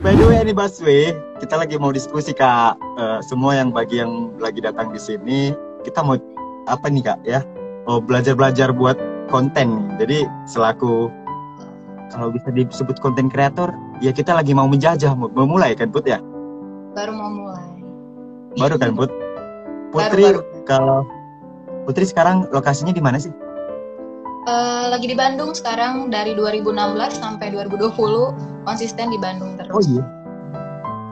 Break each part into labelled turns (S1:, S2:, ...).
S1: By the way, ini Baswe, kita lagi mau diskusi kak. Eh, semua yang bagi yang lagi datang di sini, kita mau apa nih kak ya? Oh belajar-belajar buat konten. Jadi selaku kalau bisa disebut konten kreator, ya kita lagi mau menjajah, mau mau mulai kan Put ya?
S2: Baru mau mulai.
S1: Baru kan Put?
S2: Baru,
S1: Putri
S2: baru.
S1: kalau Putri sekarang lokasinya di mana sih?
S2: Eh, lagi di Bandung sekarang dari 2016 sampai 2020 konsisten di Bandung terus.
S1: Oh iya.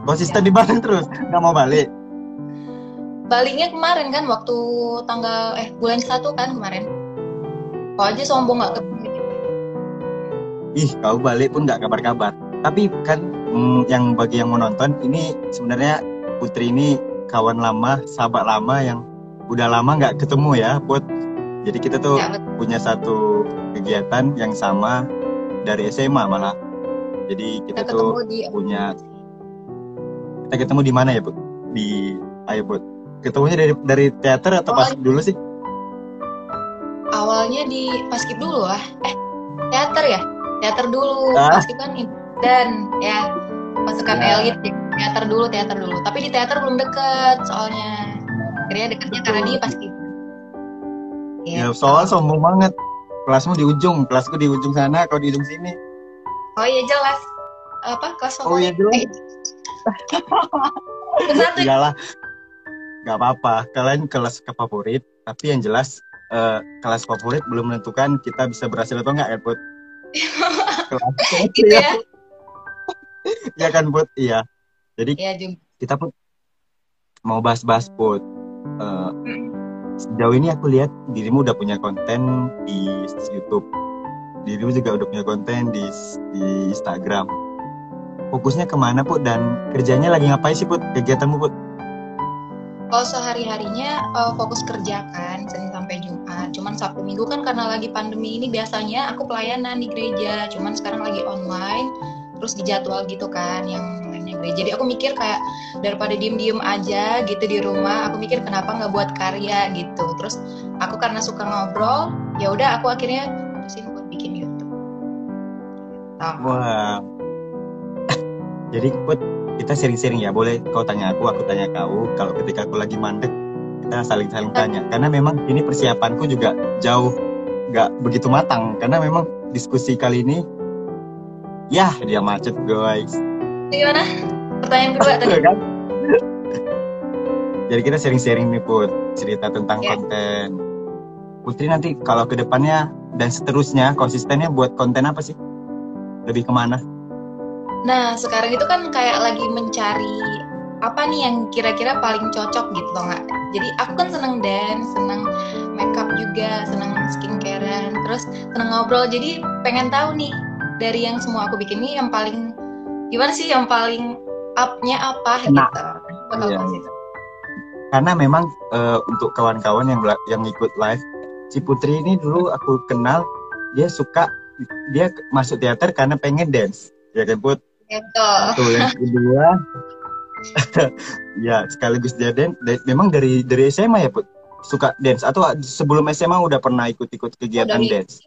S1: Konsisten di Bandung terus, nggak mau balik.
S2: Baliknya kemarin kan waktu tanggal eh bulan satu kan kemarin. Kok aja sombong nggak ke
S1: Ih, kau balik pun nggak kabar-kabar. Tapi kan mm, yang bagi yang mau nonton ini sebenarnya Putri ini kawan lama, sahabat lama yang udah lama nggak ketemu ya, Put. Jadi kita tuh
S2: Ya, betul.
S1: punya satu kegiatan yang sama dari SMA malah. Jadi
S2: kita
S1: kita, tuh
S2: di
S1: punya- kita ketemu di mana ya, Put? Di Ayo, Put. Ketemunya dari dari teater atau
S2: Oh,
S1: pas dulu sih?
S2: awalnya di paskib dulu lah. Eh, teater ya? Teater dulu.
S1: Ah.
S2: Paskib kan dan ya pasukan
S1: Ya.
S2: elit teater dulu, teater dulu. Tapi di teater belum deket soalnya. Akhirnya deketnya karena di paskib.
S1: Ya,
S2: Gitu.
S1: soal sombong banget. Kelasmu di ujung, kelasku di ujung sana, kau di ujung sini.
S2: Oh iya jelas. Apa kelas
S1: Oh iya, jelas.
S2: Eh, Satu
S1: Iyalah, nggak apa-apa. Kalian kelas ke favorit, tapi yang jelas eh, kelas favorit belum menentukan kita bisa berhasil atau enggak ya, Put? Kelas
S2: gitu ya.
S1: Iya kan, Put? Iya. Jadi
S2: Iya juga.
S1: kita pun mau bahas-bahas, Put.
S2: Mm.
S1: Sejauh ini aku lihat dirimu udah punya konten di YouTube. Dirimu juga udah punya konten di, di Instagram. Fokusnya ke mana, Put? Dan kerjanya lagi ngapain sih, Put? Kegiatanmu, Put?
S2: Kalau sehari-harinya eh, fokus kerja kan Senin sampai Jumat. Cuman Sabtu Minggu kan karena lagi pandemi ini biasanya aku pelayanan di gereja. Cuman sekarang lagi online terus dijadwal gitu kan yang lainnya gereja. Jadi aku mikir kayak daripada diem-diem aja gitu di rumah, aku mikir kenapa nggak buat karya gitu. Terus aku karena suka ngobrol, ya udah aku akhirnya putusin buat bikin YouTube. Gitu.
S1: Wah. Jadi Put, kita sharing-sharing ya. Boleh kau tanya aku, aku tanya kau. Kalau ketika aku lagi mandek, kita saling-saling tanya. Karena memang ini persiapanku juga jauh nggak begitu matang. Karena memang diskusi kali ini, ya dia macet guys.
S2: Gimana? Pertanyaan kedua tadi.
S1: Betul kan? Jadi kita sharing-sharing nih Put, cerita tentang
S2: Ya.
S1: konten. Putri nanti kalau ke depannya dan seterusnya konsistennya buat konten apa sih? Lebih ke mana?
S2: Nah, sekarang itu kan kayak lagi mencari apa nih yang kira-kira paling cocok gitu loh nggak? Jadi aku kan seneng dance, seneng makeup juga, seneng skincarean, terus seneng ngobrol. Jadi pengen tahu nih dari yang semua aku bikin ini yang paling gimana sih yang paling up-nya apa
S1: Enak.
S2: gitu.
S1: Iya.
S2: konsisten.
S1: karena memang eh, untuk kawan-kawan yang yang ikut live si Putri ini dulu aku kenal dia suka dia masuk teater karena pengen dance ya kan Put
S2: Gitu.
S1: satu yang kedua ya sekaligus dia dance Da- memang dari dari SMA ya Put suka dance atau sebelum SMA udah pernah ikut-ikut kegiatan
S2: dari-
S1: dance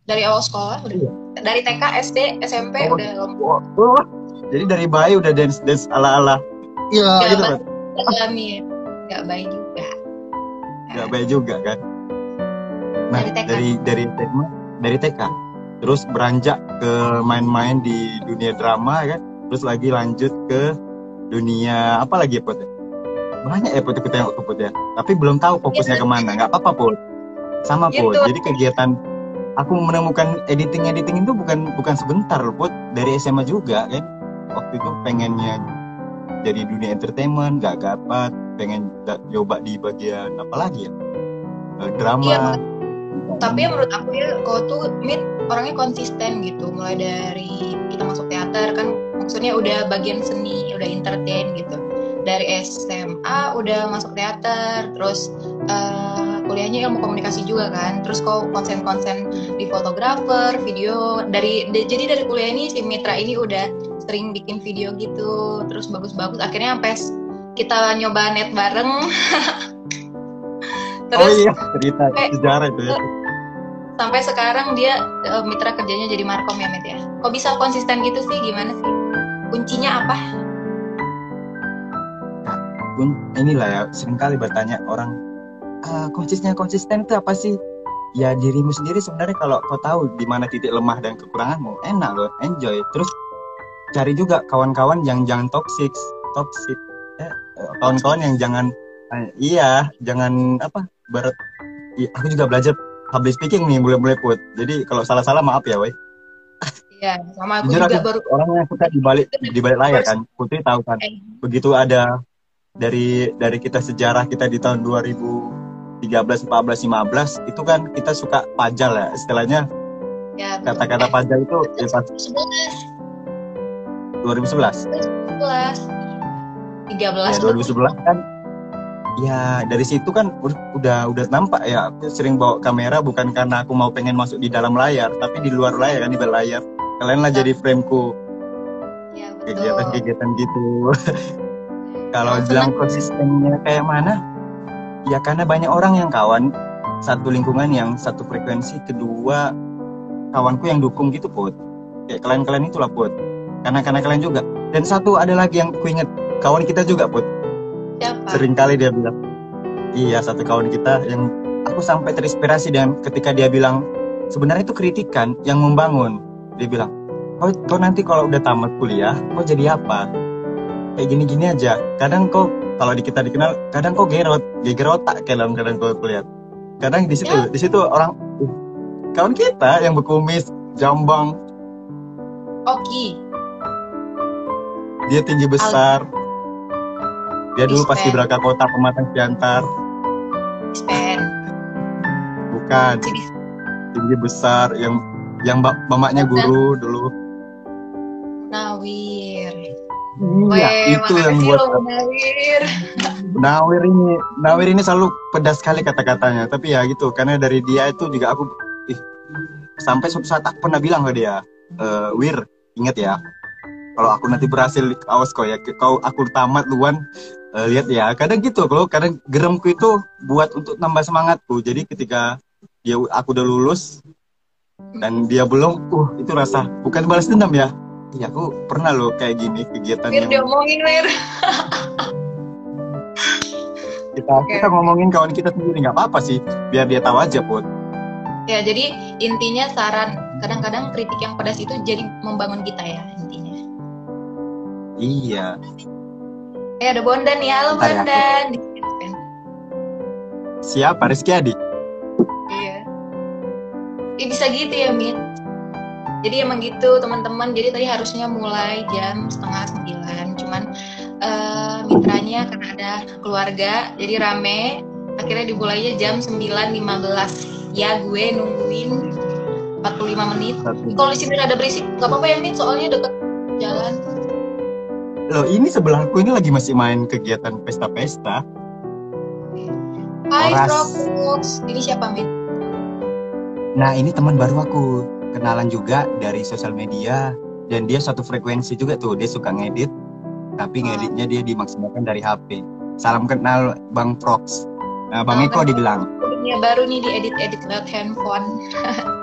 S2: Dari awal sekolah udah. Dari TK, SD, SMP
S1: Oh.
S2: udah.
S1: Wah, wah. Jadi dari bayi udah dance dance ala ala iya gitu
S2: ba-
S1: Put
S2: Alamin. Nggak baik juga.
S1: nggak baik juga kan? Nah
S2: Dari TK.
S1: dari dari SMA dari TK terus beranjak ke main-main di dunia drama kan? Terus lagi lanjut ke dunia apa lagi ya Put banyak ya Put aku tengok ke Put ya? Tapi belum tahu fokusnya
S2: Iya.
S1: ke mana. Nggak apa-apa Put. Sama Put.
S2: Gitu.
S1: jadi kegiatan aku menemukan editing editing itu bukan bukan sebentar loh, Put. Dari SMA juga kan waktu itu pengennya jadi dunia entertainment nggak dapat pengen coba di bagian apa lagi ya? Eh, drama.
S2: Iya, tapi ya. menurut aku ya kau tuh mit orangnya konsisten gitu. Mulai dari kita masuk teater kan maksudnya udah bagian seni udah entertain gitu. Dari SMA udah masuk teater terus eh, kuliahnya ilmu komunikasi juga kan. Terus kau konsen-konsen di fotografer video dari de- jadi dari kuliah ini si Mitra ini udah sering bikin video gitu terus bagus-bagus. Akhirnya sampai kita nyoba net bareng.
S1: Oh
S2: terus
S1: iya cerita
S2: Eh,
S1: sejarah itu ya.
S2: sampai sekarang dia eh, mitra kerjanya jadi markom ya Mit ya? Kok bisa konsisten gitu sih? Gimana sih? Kuncinya apa?
S1: Pun inilah ya sering kali bertanya orang ah, konsisten konsisten itu apa sih? Ya dirimu sendiri sebenarnya kalau kau tahu di mana titik lemah dan kekuranganmu enak loh enjoy. Terus cari juga kawan-kawan yang jangan toxic toxic. Eh, kawan-kawan yang jangan eh, iya jangan apa ber iya, aku juga belajar public speaking nih mulai-mulai put. Jadi kalau salah-salah maaf ya woi
S2: Iya, sama aku
S1: Jujur
S2: juga
S1: aku
S2: baru
S1: orang yang suka di balik di balik layar kan. Putri tahu kan.
S2: Eh,
S1: begitu ada dari dari kita sejarah kita di tahun 2013 14 15 itu kan kita suka pajal ya istilahnya.
S2: Ya
S1: kata-kata
S2: Eh,
S1: pajal itu ya pas
S2: 11
S1: 2011
S2: 11 13
S1: ya 2011 kan ya dari situ kan ud- udah udah nampak ya aku sering bawa kamera bukan karena aku mau pengen masuk di dalam layar tapi di luar layar kan di balik layar. Kalian lah jadi frameku.
S2: Ya
S1: kegiatan-kegiatan gitu. Kalau bilang konsistennya kayak mana? Ya karena banyak orang yang kawan. Satu lingkungan yang satu frekuensi kedua kawanku yang dukung gitu put. Kayak kalian-kalian itulah put karena karena kalian juga. Dan satu ada lagi yang ku inget kawan kita juga put.
S2: Siapa?
S1: Sering kali dia bilang iya satu kawan kita yang aku sampai terinspirasi dan ketika dia bilang sebenarnya itu kritikan yang membangun. Dia bilang kau, kau nanti kalau udah tamat kuliah kau jadi apa? Kayak gini-gini aja. Kadang kau kalau di kita dikenal kadang kau gerot geger otak kadang kadang kau kuliah. Kadang di situ
S2: Ya.
S1: di situ orang "Uh, kawan kita yang berkumis jambang.
S2: Oki
S1: dia tinggi besar. Dia dulu pas di
S2: Respect.
S1: Braka Kota Pematang Siantar. Bukan. Tinggi besar. Yang yang bap- mamaknya guru dulu.
S2: Nawir.
S1: Iya
S2: Weh,
S1: itu yang buat
S2: lo Nawir.
S1: Nawir ini Nawir ini selalu pedas sekali kata-katanya. Tapi ya gitu karena dari dia itu juga aku ih, sampai suatu saat aku pernah bilang ke dia "Eh, Wir ingat ya kalau aku nanti berhasil awas kau ya kau aku tamat luan eh, lihat ya. Kadang gitu kalau kadang geremku itu buat untuk nambah semangatku. Jadi ketika dia aku udah lulus dan dia belum uh itu rasa bukan balas dendam ya. Iya aku pernah loh kayak gini kegiatan
S2: Wir
S1: yang
S2: diomongin Wir
S1: kita kita ngomongin kawan kita sendiri nggak apa-apa sih. Biar dia tahu aja put.
S2: Ya jadi intinya saran kadang-kadang kritik yang pedas itu jadi membangun kita ya intinya
S1: iya.
S2: Eh ada Bondan ya halo
S1: Bentar ya,
S2: Bondan. Spen.
S1: siapa? Rizky Adi?
S2: Iya. Ya, bisa gitu ya Mit jadi emang gitu teman-teman. Jadi tadi harusnya mulai jam setengah sembilan. Cuman eh, mitranya karena ada keluarga jadi rame. Akhirnya dimulainya jam 9.15 ya gue nungguin 45 menit. Kalau di sini ada berisik nggak apa-apa ya Mit soalnya deket jalan
S1: loh ini sebelahku ini lagi masih main kegiatan pesta-pesta.
S2: Hai. Prox ini siapa Mit?
S1: nah ini teman baru aku. Kenalan juga dari sosial media. Dan dia satu frekuensi juga tuh. Dia suka ngedit. Tapi
S2: Ah.
S1: ngeditnya dia dimaksimalkan dari HP salam kenal Bang Prox. Nah Bang Eko dibilang.
S2: Dunia baru nih diedit-edit lewat handphone.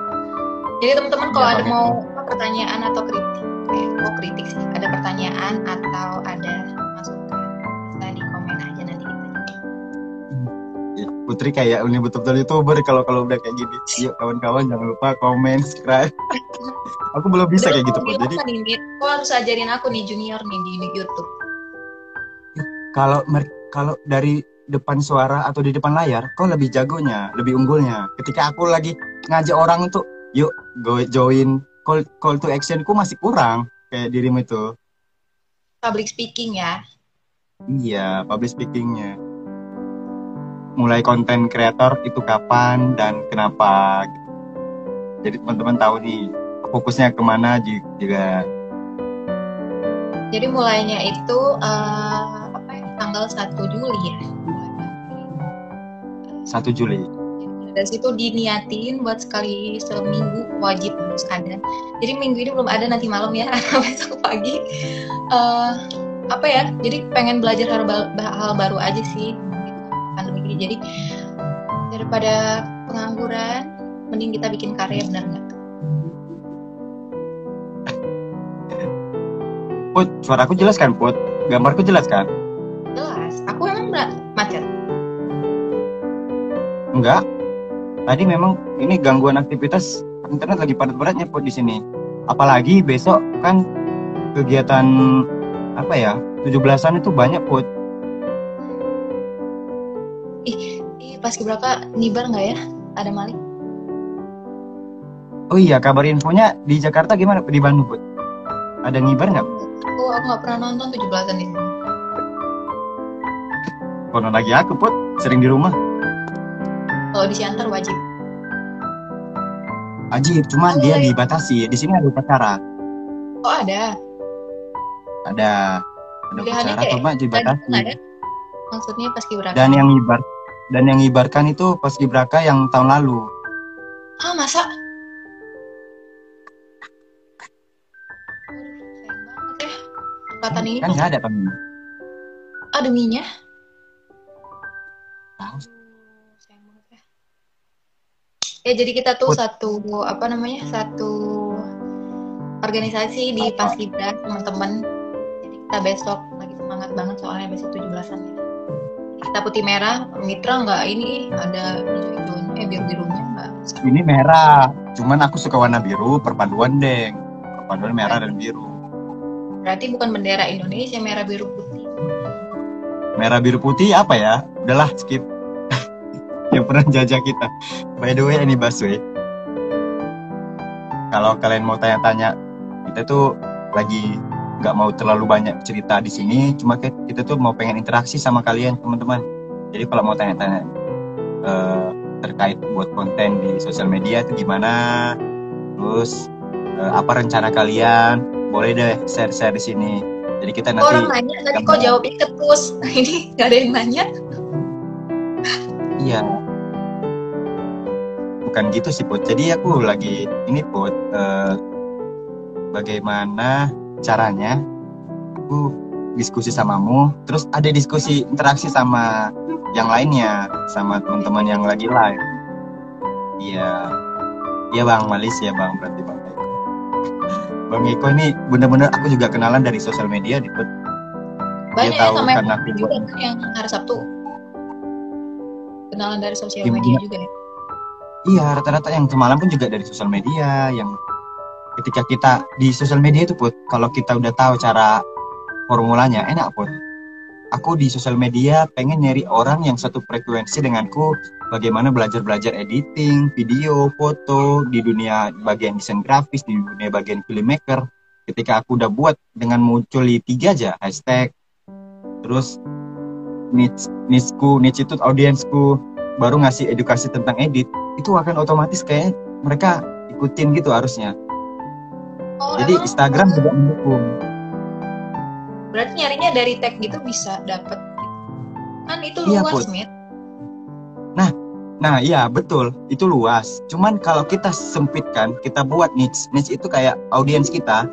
S2: Jadi teman-teman kalau
S1: Ya,
S2: ada mau pertanyaan atau kritik, eh, kok kritik sih, ada pertanyaan atau ada masukan, bisa di komen aja nanti kita.
S1: Ih, Putri kayak ini betul-betul youtuber kalau kalau udah kayak gini yuk kawan-kawan jangan lupa komen subscribe aku belum bisa kayak gitu
S2: Kok
S1: jadi
S2: nih? Kok harus ajarin aku nih junior nih di YouTube?
S1: kalau mer- kalau dari depan suara atau di depan layar kau lebih jagonya lebih unggulnya ketika aku lagi ngajak orang untuk yuk go join call call to action ku masih kurang kayak dirimu itu
S2: Public speaking ya.
S1: iya public speakingnya mulai konten kreator itu kapan dan kenapa gitu. jadi teman-teman tahu nih fokusnya ke mana ju- juga
S2: Jadi mulainya itu eh, apa ya, tanggal 1 Juli ya.
S1: satu Juli
S2: dari situ diniatin buat sekali seminggu wajib harus ada jadi minggu ini belum ada nanti malam ya besok pagi Eh, apa ya jadi pengen belajar hal, hal baru aja sih gitu, pandemi ini jadi daripada pengangguran mending kita bikin karya benar nggak
S1: Put, suaraku jelas kan, Put? Gambarku jelas kan?
S2: Jelas. Aku emang macet.
S1: Enggak. Tadi memang ini gangguan aktivitas internet lagi padat-padatnya Put di sini. Apalagi besok kan kegiatan apa ya? 17-an itu banyak Put.
S2: Ih, ih pas keberapa nibar nggak ya? Ada maling?
S1: Oh iya, kabar infonya di Jakarta gimana di Bandung, Put? Ada ngibar nggak?
S2: Aku aku nggak pernah nonton 17-an di sini.
S1: Konon lagi aku, Put. Sering di rumah.
S2: Kalau di Siantar wajib.
S1: Ajib, cuma
S2: Oh,
S1: dia dibatasi. Di sini ada upacara.
S2: Oh ada.
S1: Ada ada
S2: Pilihannya
S1: upacara,
S2: kayak
S1: cuma
S2: Dan
S1: dibatasi.
S2: ada. Maksudnya pas keberapa?
S1: Dan yang ngibar dan yang ngibarkan itu pas Gibraka yang tahun lalu.
S2: Ah masa? Angkatan ini
S1: Kan nggak ada kan?
S2: ah deminya.
S1: Tahu.
S2: Ya. Jadi kita tuh
S1: Put.
S2: satu apa namanya satu organisasi di Paskibra teman-teman. Jadi kita besok lagi semangat banget soalnya besok 17-an ya. Kita putih merah, mitra nggak ini ada hijau-hijaunya, eh biru-birunya nggak.
S1: Ini merah. Cuman aku suka warna biru, perpaduan deng. Perpaduan merah dan biru.
S2: Berarti bukan bendera Indonesia merah biru putih.
S1: Merah biru putih apa ya? Udahlah skip. Yang pernah jajah kita. By the way, ini busway. Kalau kalian mau tanya-tanya, kita tuh lagi nggak mau terlalu banyak cerita di sini. Cuma kita tuh mau pengen interaksi sama kalian teman-teman. Jadi kalau mau tanya-tanya eh, terkait buat konten di sosial media itu gimana, terus eh, apa rencana kalian, boleh deh share-share di sini. Jadi kita
S2: Kok orang
S1: nanti
S2: nanya tadi kok jawabnya ketus. Nah, ini nggak ada yang nanya.
S1: Iya. Bukan gitu sih Put. Jadi aku lagi ini Put. eh, bagaimana caranya aku diskusi samamu, terus ada diskusi interaksi sama yang lainnya, sama teman-teman yang lagi live. Iya. Iya Bang Malis ya Bang berarti Bang Eko. Bang Eko ini bener-bener aku juga kenalan dari sosial media di Put.
S2: Banyak ya
S1: tahu
S2: sama yang,
S1: karena aku
S2: juga yang hari Sabtu. Kenalan dari sosial
S1: Gimana?
S2: media juga ya.
S1: Iya, rata-rata yang semalam pun juga dari sosial media, yang ketika kita di sosial media itu put, kalau kita udah tahu cara formulanya, enak put. Aku di sosial media pengen nyari orang yang satu frekuensi denganku, bagaimana belajar-belajar editing, video, foto, di dunia bagian desain grafis, di dunia bagian filmmaker. Ketika aku udah buat dengan muncul di tiga aja, hashtag, terus niche, niche-ku, niche itu audiensku, baru ngasih edukasi tentang edit, itu akan otomatis kayak mereka ikutin gitu harusnya.
S2: Oh,
S1: Jadi
S2: emang
S1: Instagram juga mendukung.
S2: berarti nyarinya dari tag gitu bisa dapet gitu. Kan itu
S1: Iya,
S2: luas. Mit.
S1: Nah, iya betul, itu luas. Cuman kalau kita sempitkan, kita buat niche, niche itu kayak audiens kita,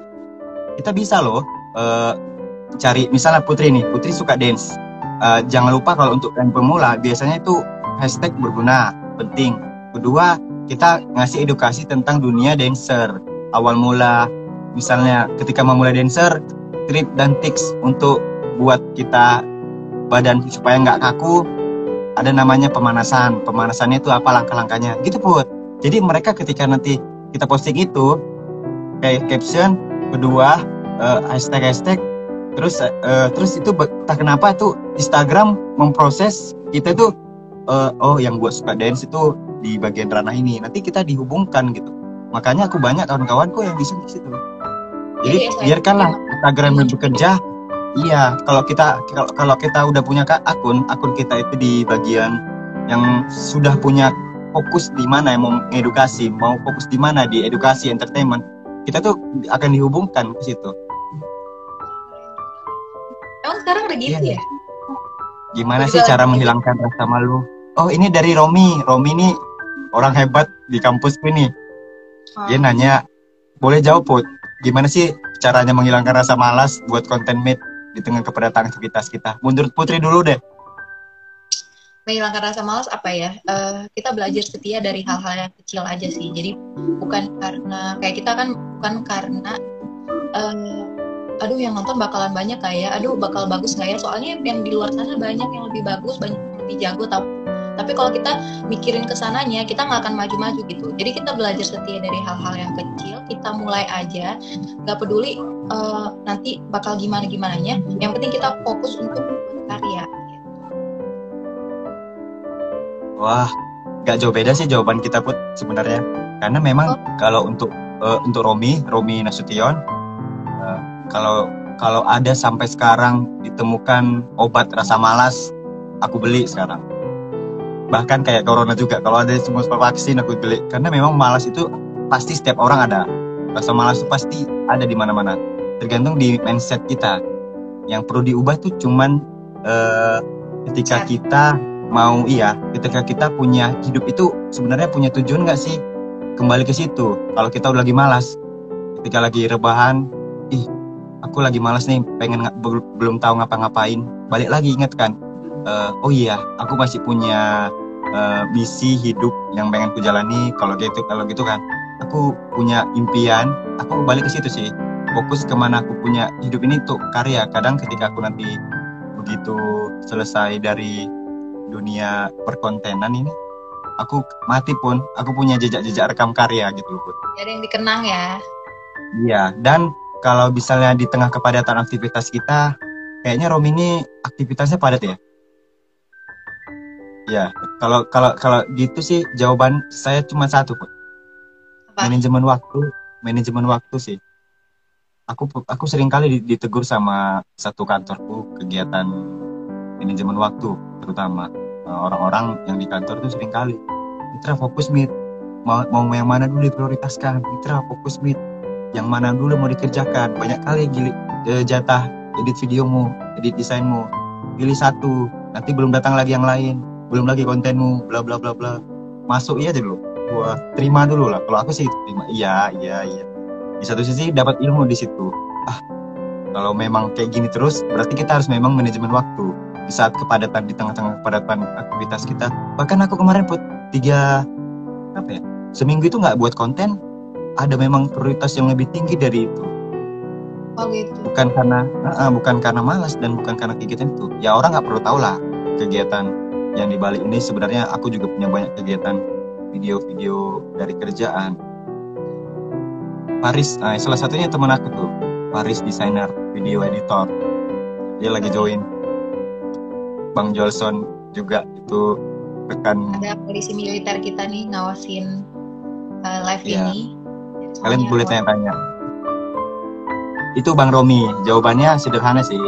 S1: kita bisa loh eh, cari misalnya Putri nih, Putri suka dance. Eh, jangan lupa kalau untuk yang pemula biasanya itu hashtag berguna, penting. Kedua, kita ngasih edukasi tentang dunia dancer. Awal mula, misalnya ketika memulai dancer, trip dan tips untuk buat kita badan supaya nggak kaku, ada namanya pemanasan. Pemanasannya itu apa langkah-langkahnya. Gitu Put. Jadi mereka ketika nanti kita posting itu kayak caption, kedua eh, hashtag-hashtag terus eh, terus itu entah kenapa tuh Instagram memproses kita tuh eh, oh yang gue suka dance itu di bagian ranah ini. Nanti kita dihubungkan gitu. Makanya aku banyak kawan-kawanku yang bisa di situ. Jadi
S2: saya-
S1: biarkanlah Instagram yang bekerja Iya, kalau kita kalau, kalau kita udah punya akun, akun kita itu di bagian yang sudah punya fokus di mana yang mau edukasi, mau fokus di mana di edukasi entertainment, kita tuh akan dihubungkan ke situ.
S2: Sekarang udah gitu
S1: Iya.
S2: ya?
S1: Gimana
S2: Aku
S1: sih cara
S2: lagi-
S1: menghilangkan rasa malu? Oh, ini dari Romi. Romi ini orang hebat di kampusku nih. Dia
S2: Oh.
S1: nanya, boleh jawab Put, gimana sih caranya menghilangkan rasa malas buat konten made di tengah kepadatan aktivitas kita? Menurut Putri dulu deh.
S2: menghilangkan rasa malas apa ya? Eh, kita belajar setia dari hal-hal yang kecil aja sih. Jadi bukan karena kayak kita kan bukan karena eh, aduh yang nonton bakalan banyak kayak aduh bakal bagus nggak ya? Soalnya yang di luar sana banyak yang lebih bagus banyak yang lebih jago tapi tapi kalau kita mikirin ke sananya kita nggak akan maju-maju gitu. Jadi kita belajar setia dari hal-hal yang kecil kita mulai aja. Nggak peduli uh, nanti bakal gimana gimana nya yang penting kita fokus untuk karya gitu.
S1: wah nggak jauh beda sih jawaban kita put sebenarnya. Karena memang oh. kalau untuk uh, untuk Romi Romi Nasution kalau kalau ada sampai sekarang ditemukan obat rasa malas aku beli sekarang. Bahkan kayak corona juga kalau ada semua vaksin aku beli. Karena memang malas itu pasti setiap orang ada. Rasa malas itu pasti ada di mana-mana. Tergantung di mindset kita. Yang perlu diubah tuh cuman uh, ketika kita mau iya ketika kita punya hidup itu sebenarnya punya tujuan nggak sih? Kembali ke situ. Kalau kita udah lagi malas ketika lagi rebahan aku lagi malas nih pengen belum tahu ngapa-ngapain. Balik lagi ingat kan? Uh, oh iya aku masih punya uh, misi hidup yang pengen ku jalani kalau gitu kalau gitu kan. Aku punya impian aku balik ke situ sih. Fokus ke mana aku punya hidup ini untuk karya. Kadang ketika aku nanti begitu selesai dari dunia perkontenan ini aku mati pun aku punya jejak-jejak rekam karya gitu loh
S2: jadi yang dikenang ya.
S1: Iya dan kalau misalnya di tengah kepadatan aktivitas kita kayaknya Romi ini aktivitasnya padat ya Ya, kalau kalau kalau gitu sih jawaban saya cuma satu, Pak. Manajemen waktu, manajemen waktu sih. Aku aku sering kali ditegur sama satu kantorku kegiatan manajemen waktu, terutama eh, orang-orang yang di kantor tuh sering kali. Mitra fokus mit, mau mau yang mana dulu diprioritaskan. Mitra fokus mit, yang mana dulu mau dikerjakan. Banyak kali gili, eh, jatah edit videomu, edit desainmu. Pilih satu, nanti belum datang lagi yang lain belum lagi kontenmu bla bla bla bla. Masuk iya dulu. Gua terima dulu lah. Kalau aku sih terima iya iya iya. Di satu sisi dapat ilmu di situ. Ah kalau memang kayak gini terus berarti kita harus memang manajemen waktu. Di saat kepadatan di tengah-tengah kepadatan aktivitas kita. Bahkan aku kemarin put tiga apa ya seminggu itu nggak buat konten ada memang prioritas yang lebih tinggi dari itu
S2: oh gitu
S1: bukan karena uh, bukan karena malas dan bukan karena kegiatan itu ya orang nggak perlu tahu lah kegiatan yang di balik ini sebenarnya aku juga punya banyak kegiatan video-video dari kerjaan. Paris, nah, salah satunya teman aku tuh, Paris desainer video editor. Dia lagi join. Bang Jolson juga itu rekan.
S2: Ada polisi militer kita nih ngawasin uh, live ya. ini.
S1: Kalian boleh tanya-tanya. Itu Bang Romi, jawabannya sederhana sih.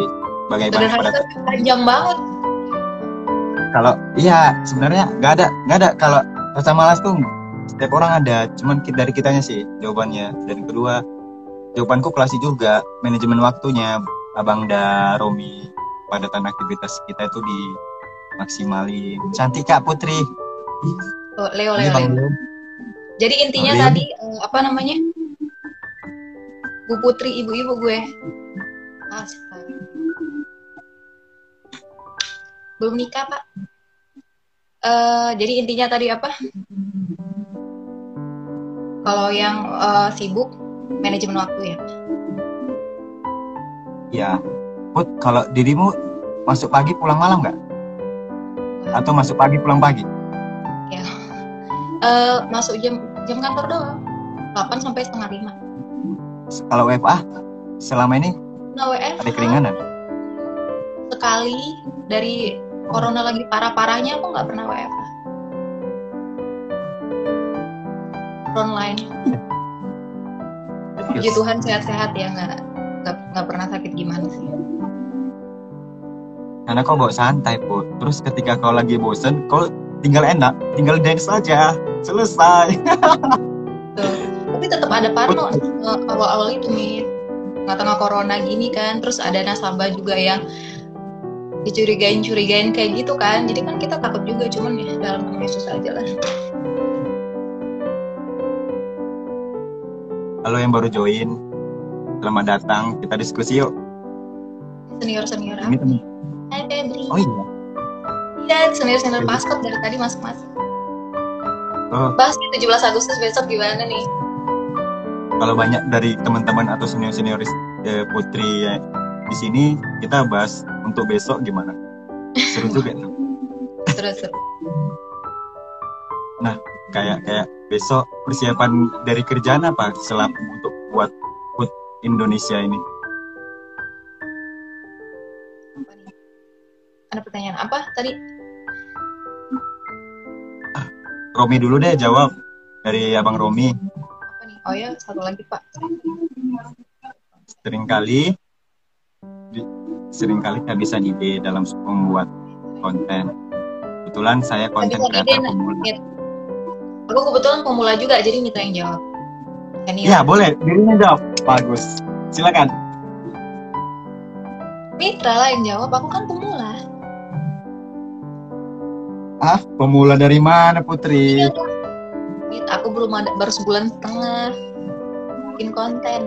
S1: Bagaimana
S2: sederhana panjang banget.
S1: Kalau iya sebenarnya nggak ada nggak ada. Kalau rasa malas tuh setiap orang ada. Cuman dari kitanya sih jawabannya. Dan kedua jawabanku klasik juga. Manajemen waktunya abang da Romi padatan aktivitas kita itu di maksimalin cantik kak Putri.
S2: Oh, Leo Leo, Leo. Jadi intinya tadi uh, apa namanya? Bu Putri ibu-ibu gue. Astaga. belum nikah pak. Uh, jadi intinya tadi apa? Kalau yang uh, sibuk manajemen waktu ya
S1: ya. Put kalau dirimu masuk pagi pulang malam nggak? Atau masuk pagi pulang pagi?
S2: Ya. Uh, masuk jam jam kantor doang. 8 sampai setengah lima.
S1: Kalau WFA selama ini
S2: nah, WFA,
S1: ada keringanan?
S2: Sekali. Dari corona lagi parah-parahnya aku nggak pernah WFH online. Puji Tuhan sehat-sehat ya nggak nggak pernah sakit gimana sih.
S1: Karena kau bawa santai put. Terus ketika kau lagi bosen kau tinggal enak tinggal dance saja selesai.
S2: Tapi tetap ada parno eh, awal-awal itu nih nggak tengah corona gini kan terus ada nasabah juga yang dicurigain curigain kayak gitu kan jadi kan kita takut juga cuman ya dalam nama Yesus aja lah.
S1: Halo yang baru join. Selamat datang kita diskusi yuk.
S2: Senior senior temen. Hai Febri.
S1: Oh iya.
S2: Iya senior senior paskot dari tadi masuk masuk oh. bahas 17 Agustus besok gimana nih?
S1: Kalau banyak dari teman-teman atau senior senior eh, putri ya, di sini kita bahas untuk besok gimana. Seru juga tuh
S2: terus terus.
S1: kayak kayak besok persiapan dari kerjaan apa selama untuk buat food Indonesia ini?
S2: Ada pertanyaan apa tadi
S1: Romi dulu deh jawab. Dari abang Romi.
S2: Oh ya satu lagi pak.
S1: Seringkali di- sering kali kehabisan ide dalam membuat konten. Kebetulan saya konten kreator
S2: ide,
S1: pemula.
S2: aku kebetulan pemula juga jadi minta yang jawab. Senior.
S1: ya? Boleh. Dirinya jawab. Bagus. Silakan.
S2: Mitra lah yang jawab. Aku kan pemula
S1: ah pemula dari mana Putri
S2: Iya, aku belum ada baru sebulan setengah bikin konten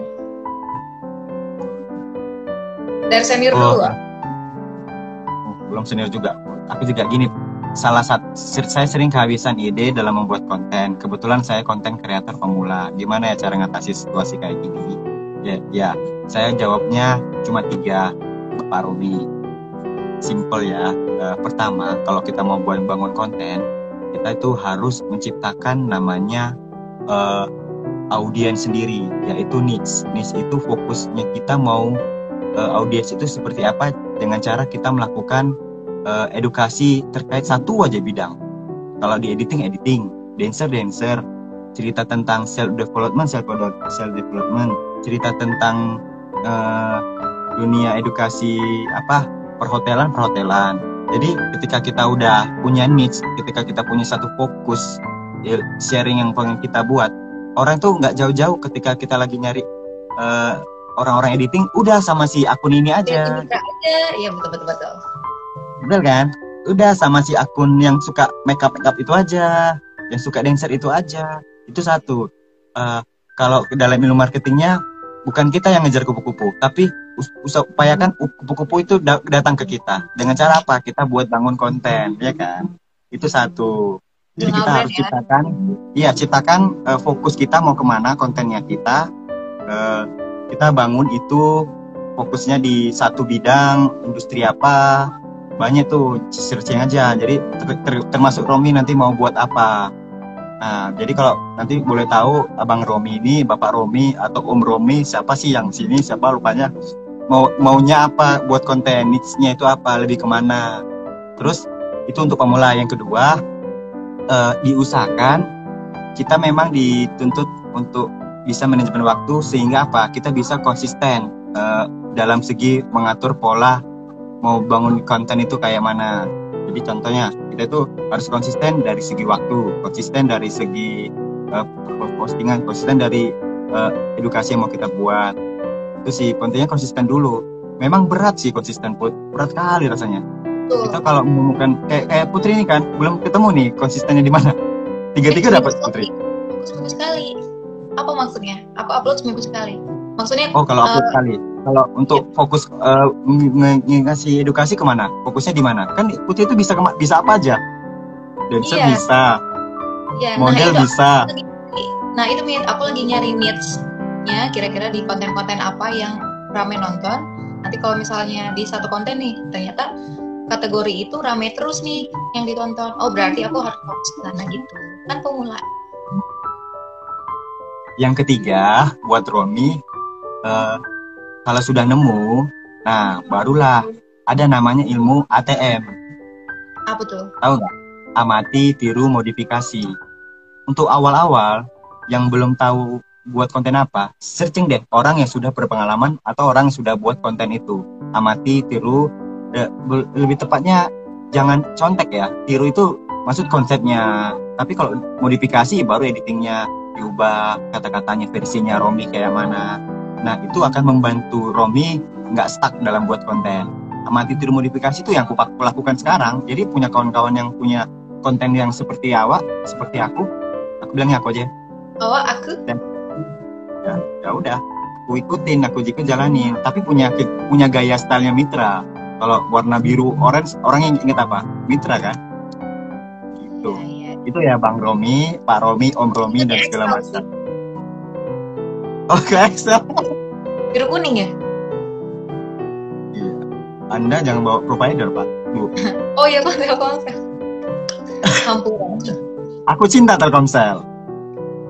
S2: dari senior
S1: Oh.
S2: dulu.
S1: Oh, belum senior juga. Aku juga gini, salah satu saya sering kehabisan ide dalam membuat konten. Kebetulan saya konten kreator pemula. Gimana ya cara ngatasi situasi kayak gini? Ya, ya, saya jawabnya cuma tiga, Pak Romi. Simple ya. Eh, pertama, kalau kita mau buat bangun konten, kita itu harus menciptakan namanya eh, audiens sendiri, yaitu niche. Niche itu fokusnya kita mau uh, audiens itu seperti apa dengan cara kita melakukan uh, edukasi terkait satu aja bidang. Kalau di editing editing, dancer dancer, cerita tentang self development self self development, cerita tentang uh, dunia edukasi apa perhotelan perhotelan. Jadi ketika kita udah punya niche, ketika kita punya satu fokus ya, sharing yang pengen kita buat, orang tuh nggak jauh-jauh ketika kita lagi nyari uh, orang-orang editing udah sama si akun ini aja.
S2: Mitra aja. Iya betul betul betul.
S1: Bener kan? Udah sama si akun yang suka makeup makeup itu aja yang suka dancer itu aja. Itu satu. Eh, kalau ke dalam ilmu marketingnya bukan kita yang ngejar kupu-kupu tapi us- us- upayakan kupu-kupu itu da- datang ke kita. Dengan cara apa? Kita buat bangun konten ya kan? Itu satu. Jadi kita harus
S2: ya.
S1: ciptakan iya ciptakan eh, fokus kita mau ke mana kontennya kita. Eh, kita bangun itu fokusnya di satu bidang industri apa banyak tuh searching aja. Jadi ter- ter- termasuk Romi nanti mau buat apa nah jadi kalau nanti boleh tahu abang Romi ini bapak Romi atau Om Romi siapa sih yang sini? Siapa rupanya? Mau maunya apa? Buat konten niche-nya itu apa? Lebih ke mana? Terus itu untuk pemula. Yang kedua eh, diusahakan kita memang dituntut untuk bisa manajemen waktu sehingga apa? Kita bisa konsisten eh, dalam segi mengatur pola mau bangun konten itu kayak mana jadi contohnya kita itu harus konsisten dari segi waktu konsisten dari segi eh, postingan konsisten dari eh, edukasi yang mau kita buat itu sih pentingnya konsisten dulu memang berat sih konsisten put berat kali rasanya
S2: Betul.
S1: kita kalau menemukan kayak kayak Putri ini kan belum ketemu nih konsistennya di mana tiga tiga dapat Putri
S2: seminggu sekali. Apa maksudnya? Aku upload seminggu sekali. Maksudnya
S1: Oh kalau upload
S2: Eh,
S1: sekali. Kalau untuk fokus nge- nge- nge- ngasih edukasi ke mana? Fokusnya di mana? Kan Putri itu bisa bisa apa aja. Dancer
S2: Iya.
S1: bisa,
S2: ya,
S1: model
S2: nah itu
S1: bisa.
S2: aku nah itu Mit, aku lagi nyari niche-nya kira-kira di konten-konten apa yang rame nonton. Nanti kalau misalnya di satu konten nih, ternyata kategori itu rame terus nih yang ditonton. Oh berarti aku harus fokus ke sana gitu. Kan pemula.
S1: Yang ketiga buat Romi, eh, kalau sudah nemu, nah barulah ada namanya ilmu ATM.
S2: Apa tuh?
S1: Tahu nggak? Amati, tiru, modifikasi. Untuk awal-awal yang belum tahu buat konten apa, searching deh orang yang sudah berpengalaman atau orang yang sudah buat konten itu. Amati, tiru, lebih tepatnya jangan contek ya. Tiru itu maksud konsepnya. Tapi kalau modifikasi baru editingnya diubah, kata-katanya versinya Romi kayak mana. Nah itu akan membantu Romi nggak stuck dalam buat konten. Amati, tiru, modifikasi itu yang aku aku lakukan sekarang. Jadi punya kawan-kawan yang punya konten yang seperti awak, seperti aku, aku bilangnya aku aja.
S2: Oh aku?
S1: Ya ya udah. Aku ikutin aku juga jalanin. Tapi punya punya gaya stylenya Mitra. Kalau warna biru orange orang yang inget apa? Mitra kan? Gitu.
S2: Ya, ya.
S1: itu ya Bang Romi Pak Romi Om Romi dan segala macam Oh ke Excel.
S2: Biru kuning ya?
S1: Iya. Anda jangan bawa provider pak. Bu.
S2: Oh iya kok Telkomsel. Ampun.
S1: Aku cinta Telkomsel.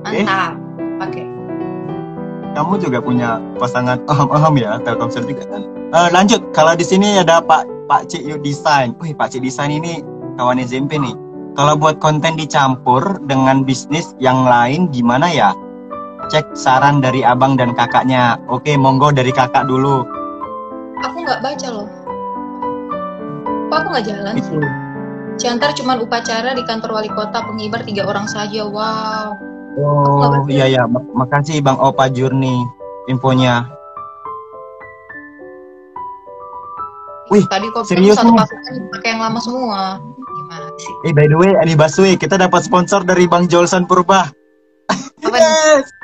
S2: Mantap. Oke.
S1: Kamu juga punya pasangan aham-aham ya Telkomsel juga kan. Eh, lanjut kalau di sini ada Pak Pak Cik Yu Design. Wih Pak Cik Design ini kawan SMP nih. Kalau buat konten dicampur dengan bisnis yang lain gimana ya? Cek saran dari abang dan kakaknya. Oke, monggo dari kakak dulu.
S2: Aku nggak baca loh. Kok aku nggak jalan?
S1: Itu.
S2: Ciantar cuma upacara di kantor wali kota pengibar tiga orang saja. Wow.
S1: Oh, iya ya. Mak- Makasih Bang Opa Jurni infonya. Wih,
S2: Tadi kok
S1: serius
S2: satu pasukan pakai yang lama semua. Gimana sih?
S1: Eh by the way, Adi Baswe, kita dapat sponsor dari Bang Jolson Purba.
S2: Apa?
S1: Yes.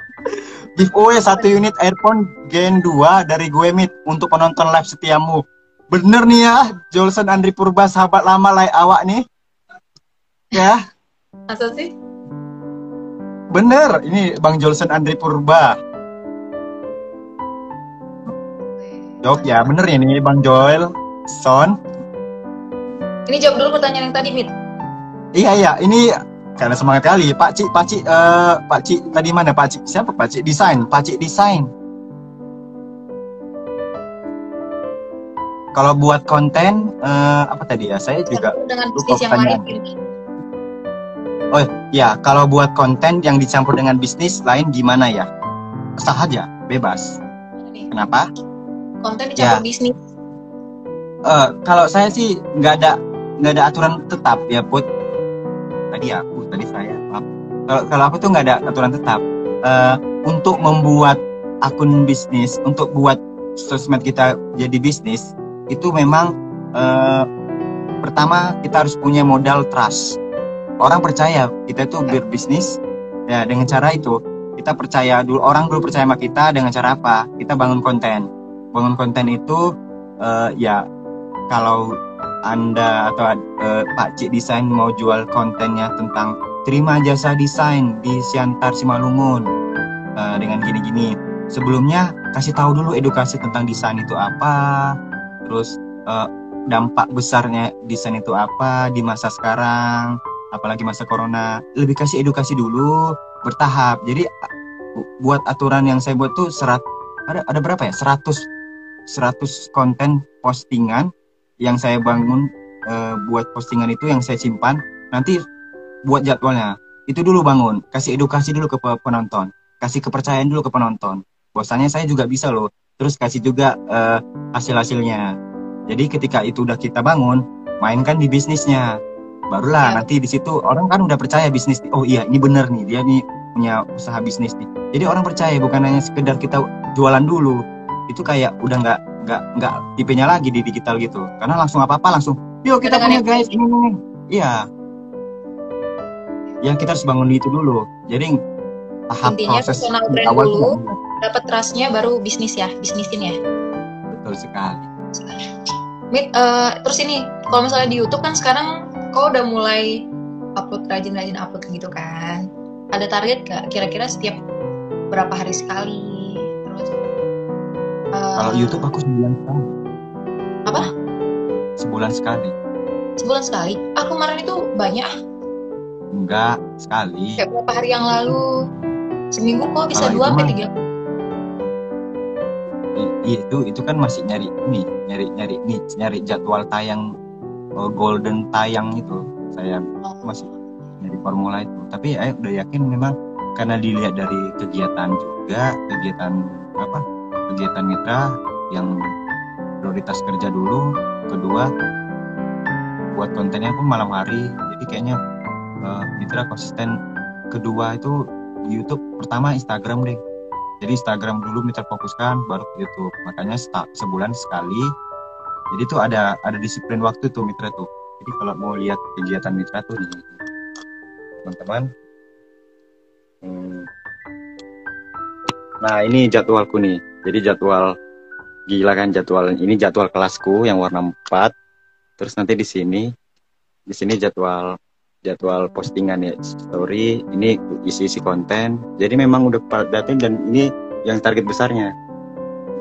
S1: Giveaway satu unit earphone Gen 2 dari gue Mit untuk penonton live setiamu. Bener nih ya, Jolson Andri Purba sahabat lama lai awak nih. Ya,
S2: Masa sih?
S1: bener. Ini Bang Jolson Andri Purba. Jawab ya, bener ya nih Bang Joel. Son.
S2: Ini jawab dulu pertanyaan yang tadi, Mit.
S1: Iya iya, ini karena semangat kali. Pak Cik, Pak Cik, eh, Pak Cik tadi mana Pak Cik? Siapa Pak Cik desain? Pak Cik desain. Kalau buat konten eh, apa tadi ya? Saya juga
S2: dengan
S1: lupa
S2: bisnis yang lain. Mit.
S1: ya kalau buat konten yang dicampur dengan bisnis lain gimana ya? Sah aja, bebas. Kenapa?
S2: Konten dicampur
S1: Ya.
S2: bisnis.
S1: Eh, kalau saya sih nggak ada nggak ada aturan tetap ya put tadi aku tadi saya maaf. Kalau kalau aku tuh nggak ada aturan tetap. Eh, untuk membuat akun bisnis untuk buat sosmed kita jadi bisnis itu memang eh, pertama kita harus punya modal trust. Orang percaya kita tuh berbisnis ya dengan cara itu. Kita percaya dulu orang dulu percaya sama kita dengan cara apa? Kita bangun konten. Bangun konten itu eh, ya kalau anda atau eh, Pak Cik Desain mau jual kontennya tentang terima jasa desain di Siantar Simalungun eh, dengan gini-gini. Sebelumnya kasih tahu dulu edukasi tentang desain itu apa, terus eh, dampak besarnya desain itu apa di masa sekarang, apalagi masa corona. Lebih kasih edukasi dulu bertahap. Jadi bu- buat aturan yang saya buat tuh serat ada ada berapa ya? 100 100 konten postingan yang saya bangun eh, buat postingan itu yang saya simpan nanti buat jadwalnya. Itu dulu bangun kasih edukasi dulu ke pe- penonton kasih kepercayaan dulu ke penonton. Bahwasanya saya juga bisa loh terus kasih juga eh, hasil hasilnya jadi ketika itu udah kita bangun mainkan di bisnisnya. Barulah
S2: Ya.
S1: nanti di situ orang kan udah percaya bisnis oh iya ini bener nih dia nih punya usaha bisnis nih. Jadi orang percaya bukan hanya sekedar kita jualan dulu. Itu kayak udah nggak nggak nggak tipenya lagi di digital gitu karena langsung apa apa langsung yuk kita punya guys ini ini ini." iya ya kita harus bangun itu dulu jadi tahap
S2: Intinya
S1: proses
S2: personal brand
S1: awal
S2: dulu. Dapat trustnya baru bisnis ya, bisnisin ya.
S1: betul sekali
S2: Mit, eh, terus ini kalau misalnya di YouTube kan sekarang kau udah mulai upload rajin-rajin upload gitu kan. Ada target gak kira-kira setiap berapa hari sekali? Terus
S1: kalau YouTube aku sebulan sekali
S2: Apa?
S1: sebulan sekali
S2: sebulan sekali. Ah kemarin itu banyak
S1: enggak sekali
S2: kayak beberapa hari yang lalu. Seminggu kok bisa
S1: Kalau
S2: dua sampai tiga.
S1: I- itu itu kan masih nyari ini nyari nyari nih nyari jadwal tayang uh, golden tayang itu saya
S2: Oh.
S1: masih dari formula itu tapi saya udah yakin memang karena dilihat dari kegiatan juga kegiatan apa kegiatan mitra yang prioritas kerja dulu kedua buat kontennya pun malam hari. Jadi kayaknya eh, mitra konsisten. Kedua itu di YouTube pertama Instagram deh. Jadi Instagram dulu mitra fokuskan baru ke YouTube. Makanya sta- sebulan sekali. Jadi tuh ada ada disiplin waktu tuh mitra tuh. Jadi kalau mau lihat kegiatan mitra tuh nih teman-teman. Hmm. nah ini jadwalku nih jadi jadwal gila kan jadwal ini jadwal kelasku yang warna 4 terus nanti di sini di sini jadwal jadwal postingan ya story ini isi-isi konten. Jadi memang udah datin dan ini yang target besarnya.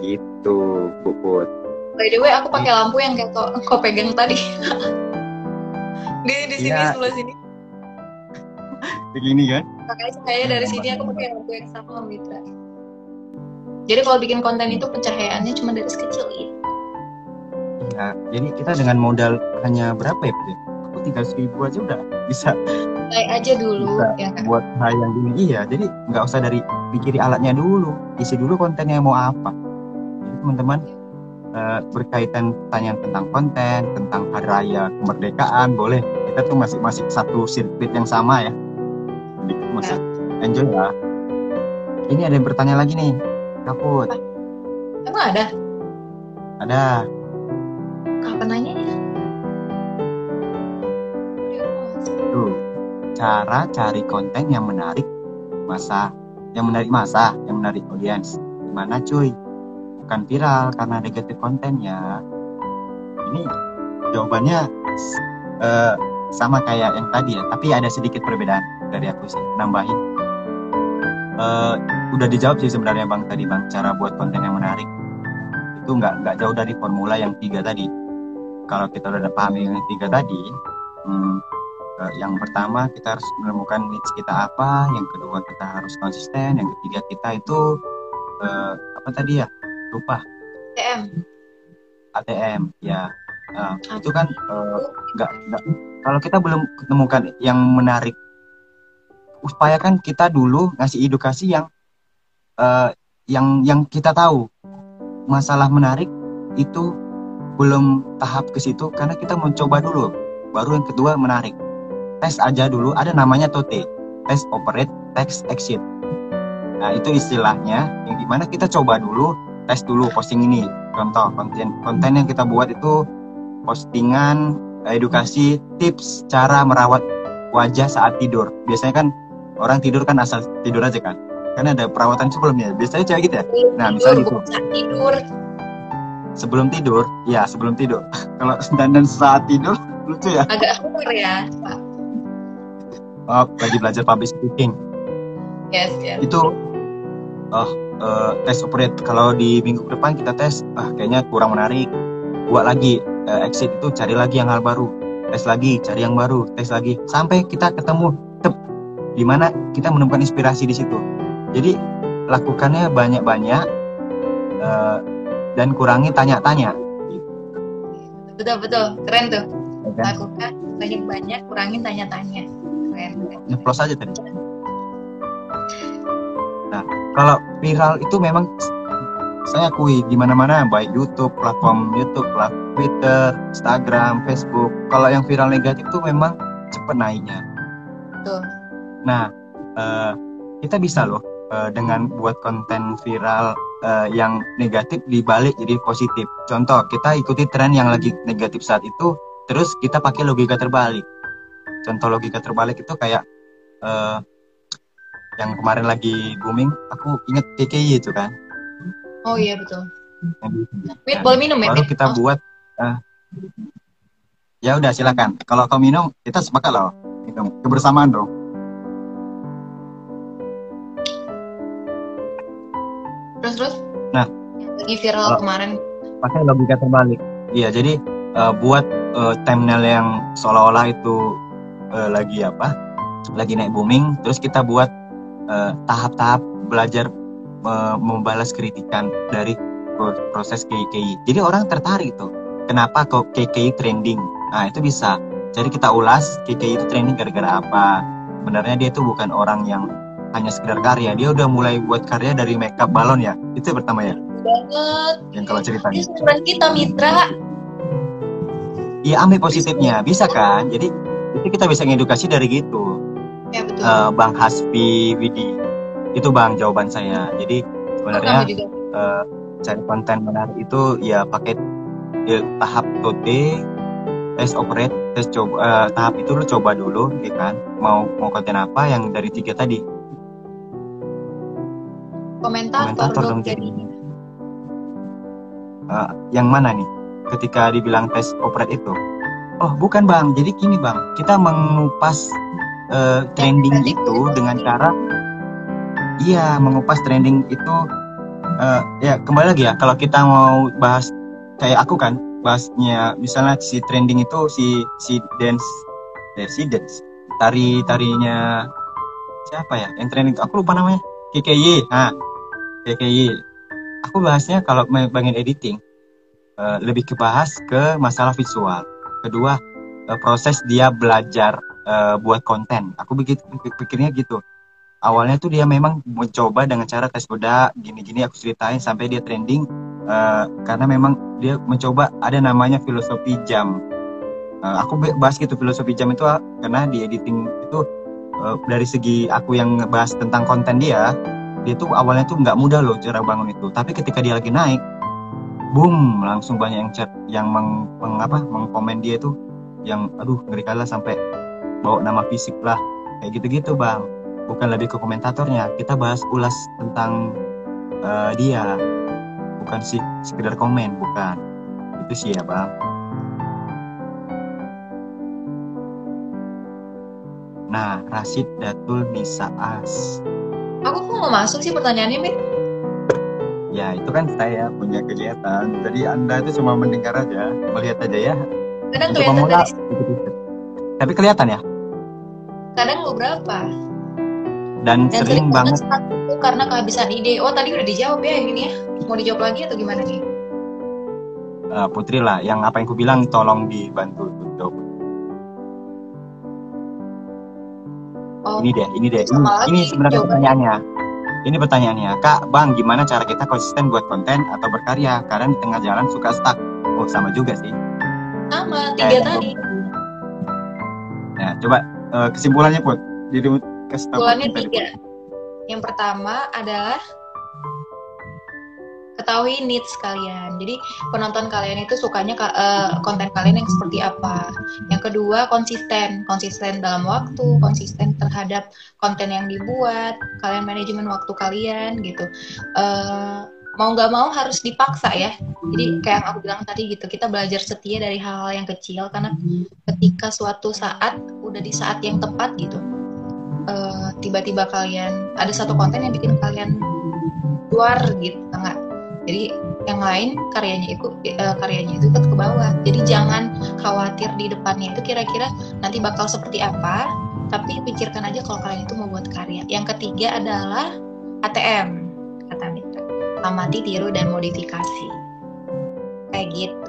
S1: Gitu Bu Put.
S2: By the way aku pakai lampu yang kayak kau, kau pegang tadi. Di di sini
S1: Iya.
S2: sebelah sini.
S1: Begini kan?
S2: Makanya cahaya dari sini aku pakai lampu yang sama sama Mitra jadi kalau bikin konten itu pencahayaannya cuma dari sekecil itu
S1: ya jadi kita dengan modal hanya berapa ya aku tiga ribu aja udah bisa.
S2: Mulai aja dulu
S1: Bisa.
S2: ya kan?
S1: buat hal yang gini iya jadi nggak usah dari pikiri alatnya dulu. Isi dulu kontennya mau apa. Jadi teman-teman eh, berkaitan pertanyaan tentang konten tentang hari raya kemerdekaan boleh. Kita tuh masih masih satu sirkuit yang sama ya. Jadi masih enjoy ya ini ada yang bertanya lagi nih Kaput
S2: emang ada?
S1: Ada.
S2: Kapan nanya ya
S1: tuh cara cari konten yang menarik masa yang menarik masa yang menarik audiens gimana cuy? Bukan viral karena negatif kontennya. Ini jawabannya eh, sama kayak yang tadi ya tapi ada sedikit perbedaan dari aku sih. Nambahin. Eh, udah dijawab sih sebenarnya bang tadi bang cara buat konten yang menarik. Itu nggak nggak jauh dari formula yang tiga tadi. Kalau kita udah pahami yang tiga tadi hmm, Eh, yang pertama kita harus menemukan niche kita apa, yang kedua kita harus konsisten, yang ketiga kita itu eh, apa tadi ya? Lupa.
S2: TM
S1: ATM ya. Eh, itu kan eh, nggak nggak kalau kita belum menemukan yang menarik upayakan kita dulu ngasih edukasi yang eh, yang yang kita tahu masalah menarik itu belum tahap ke situ karena kita mencoba dulu. Baru yang kedua menarik. Tes aja dulu ada namanya TOTE. Test operate text exit. Nah itu istilahnya. Yang di mana kita coba dulu tes dulu posting ini. Contoh konten konten yang kita buat itu postingan edukasi tips cara merawat wajah saat tidur. Biasanya kan orang tidur kan asal tidur aja kan kan ada perawatan sebelumnya biasanya cewek gitu ya? Nah, misalnya gitu.
S2: tidur.
S1: Sebelum tidur? Ya sebelum tidur. Kalau dandan saat tidur lucu ya.
S2: Agak humor ya. Pak.
S1: oh, lagi belajar public speaking.
S2: Yes yes.
S1: Itu oh eh, tes operate kalau di minggu depan kita tes ah kayaknya kurang menarik. Buat lagi eh, exit itu cari lagi yang hal baru. Tes lagi cari yang baru tes lagi. Sampai kita ketemu tep di mana kita menemukan inspirasi di situ jadi lakukannya banyak-banyak eh, dan kurangi tanya-tanya
S2: betul betul keren tuh
S1: ya kan?
S2: lakukan banyak banyak kurangin tanya-tanya keren
S1: nyeplos aja tadi. Nah, kalau viral itu memang saya akui di mana-mana baik YouTube, platform YouTube, platform Twitter, Instagram, Facebook. Kalau yang viral negatif itu memang cepat naiknya.
S2: Betul.
S1: Nah, eh, kita bisa loh eh, dengan buat konten viral eh, yang negatif dibalik jadi positif. Contoh, kita ikuti tren yang lagi negatif saat itu, terus kita pakai logika terbalik. Contoh logika terbalik itu kayak eh, yang kemarin lagi booming, aku inget KKI itu kan.
S2: oh iya betul
S1: di-
S2: Wait, boleh minum ya
S1: Baru
S2: Mit?
S1: kita
S2: Oh,
S1: buat. eh, ya udah silakan. Kalau kau minum, kita sepakat loh. Minum kebersamaan dong.
S2: Lagi viral
S1: Kalau-
S2: kemarin
S1: pakai logika terbalik. Iya, jadi eh, buat eh, thumbnail yang seolah-olah itu eh, lagi apa? Lagi naik booming, terus kita buat tahap-tahap belajar eh, membalas kritikan dari pro- proses KKI. Jadi orang tertarik tuh. Kenapa kok KKI trending? Nah, itu bisa. Jadi kita ulas KKI itu trending gara-gara apa? Sebenarnya dia itu bukan orang yang hanya sekedar karya. Dia udah mulai buat karya dari makeup balon ya. Itu yang pertama ya.
S2: Banget
S1: Yang kalau ceritanya.
S2: ini seumuran kita mitra
S1: Iya ambil positifnya, bisa kan? Jadi itu kita bisa ngedukasi dari gitu.
S2: ya betul
S1: Eh, bang Hasbi Widi, itu bang jawaban saya. Jadi sebenarnya eh, cari konten menarik itu ya pakai ya, tahap TOTE, tes operate, tes coba eh, tahap itu lu coba dulu, ya kan? Mau mau konten apa yang dari tiga tadi?
S2: komentator,
S1: Komentator
S2: dong
S1: dong
S2: jadi
S1: jadinya. Eh, yang mana nih? Ketika dibilang tes operate itu, oh bukan bang. Jadi gini bang, kita mengupas eh, trending itu
S2: itu.
S1: dengan cara, iya mengupas trending itu uh, ya kembali lagi ya. Kalau kita mau bahas kayak aku kan bahasnya misalnya si trending itu si si dance eh, si dance tari tarinya siapa ya? Yang trending aku lupa namanya. KKY nah KKY aku bahasnya kalau bagian editing uh, lebih kebahas ke masalah visual. Kedua uh, proses dia belajar uh, buat konten. Aku begitu pikirnya gitu. Awalnya tuh dia memang mencoba dengan cara tes beda gini-gini aku ceritain sampai dia trending uh, karena memang dia mencoba ada namanya filosofi jam. Uh, aku bahas gitu filosofi jam itu karena di editing itu uh, dari segi aku yang bahas tentang konten dia dia tuh awalnya tuh nggak mudah loh cara bangun itu. Tapi ketika dia lagi naik boom langsung banyak yang chat yang meng, meng apa mengkomen dia tuh. Yang aduh ngeri kalah sampai bawa nama fisik lah. Kayak gitu-gitu bang. Bukan lebih ke komentatornya. Kita bahas ulas tentang uh, dia. Bukan sih sekedar komen bukan. Itu sih ya bang. Nah Rashid Datul Nisa As
S2: aku kok mau masuk sih pertanyaannya Mit
S1: ya itu kan saya punya kegiatan. Jadi anda itu cuma mendengar aja melihat aja ya.
S2: Kadang kelihatan dari...
S1: tapi kelihatan ya?
S2: Kadang beberapa
S1: dan, dan sering, banget
S2: itu karena kehabisan ide. Oh tadi udah dijawab ya yang ini ya. Mau dijawab lagi atau gimana nih?
S1: Uh, Putri lah yang apa yang ku bilang tolong dibantu untuk oh, ini deh ini deh ini, ini sebenarnya jawabannya. pertanyaannya. Ini pertanyaannya. Kak bang gimana cara kita konsisten buat konten atau berkarya? Karena di tengah jalan suka stuck. Oh sama juga sih.
S2: Sama tiga tadi.
S1: Ya coba uh, kesimpulannya put. Jadi
S2: Kesimpulannya tiga. Yang pertama adalah ketahui needs kalian. Jadi penonton kalian itu sukanya uh, konten kalian yang seperti apa. Yang kedua konsisten, konsisten dalam waktu, konsisten terhadap konten yang dibuat. Kalian manajemen waktu kalian gitu. Uh, mau nggak mau harus dipaksa ya. Jadi kayak yang aku bilang tadi gitu, kita belajar setia dari hal-hal yang kecil karena ketika suatu saat udah di saat yang tepat gitu, uh, tiba-tiba kalian ada satu konten yang bikin kalian keluar gitu nggak jadi yang lain karyanya itu uh, karyanya itu ikut ke bawah. Jadi jangan khawatir di depannya itu kira-kira nanti bakal seperti apa tapi pikirkan aja kalau kalian itu mau buat karya. Yang ketiga adalah ATM kata Mitra. Amati tiru dan modifikasi. Kayak gitu